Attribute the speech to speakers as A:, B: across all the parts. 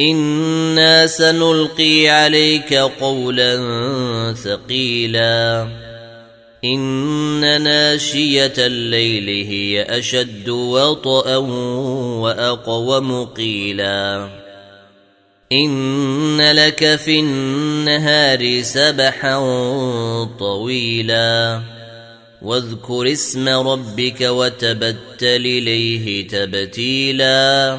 A: أنا سنلقي عليك قولا ثقيلا. ان ناشيه الليل هي اشد وطئا واقوم قيلا. ان لك في النهار سبحا طويلا. واذكر اسم ربك وتبتل اليه تبتيلا.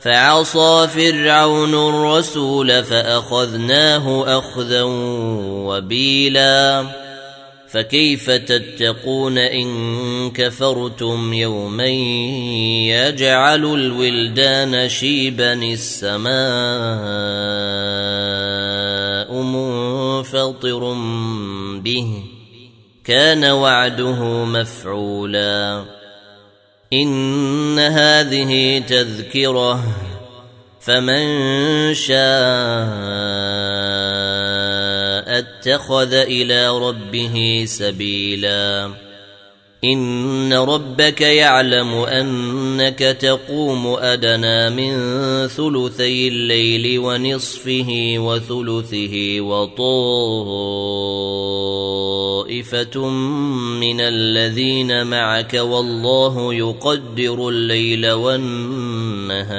A: فعصى فرعون الرسول فأخذناه أخذا وبيلا. فكيف تتقون إن كفرتم يوما يجعل الولدان شيبا السماء منفطر به؟ كان وعده مفعولا. إن هذه تذكرة فمن شاء اتخذ إلى ربه سبيلا. إن ربك يعلم أنك تقوم أدنى من ثلثي الليل ونصفه وثلثه وطائفة من الذين معك والله يقدر الليل والنهار.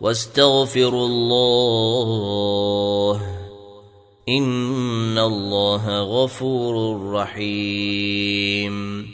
A: واستغفروا الله إن الله غفور رحيم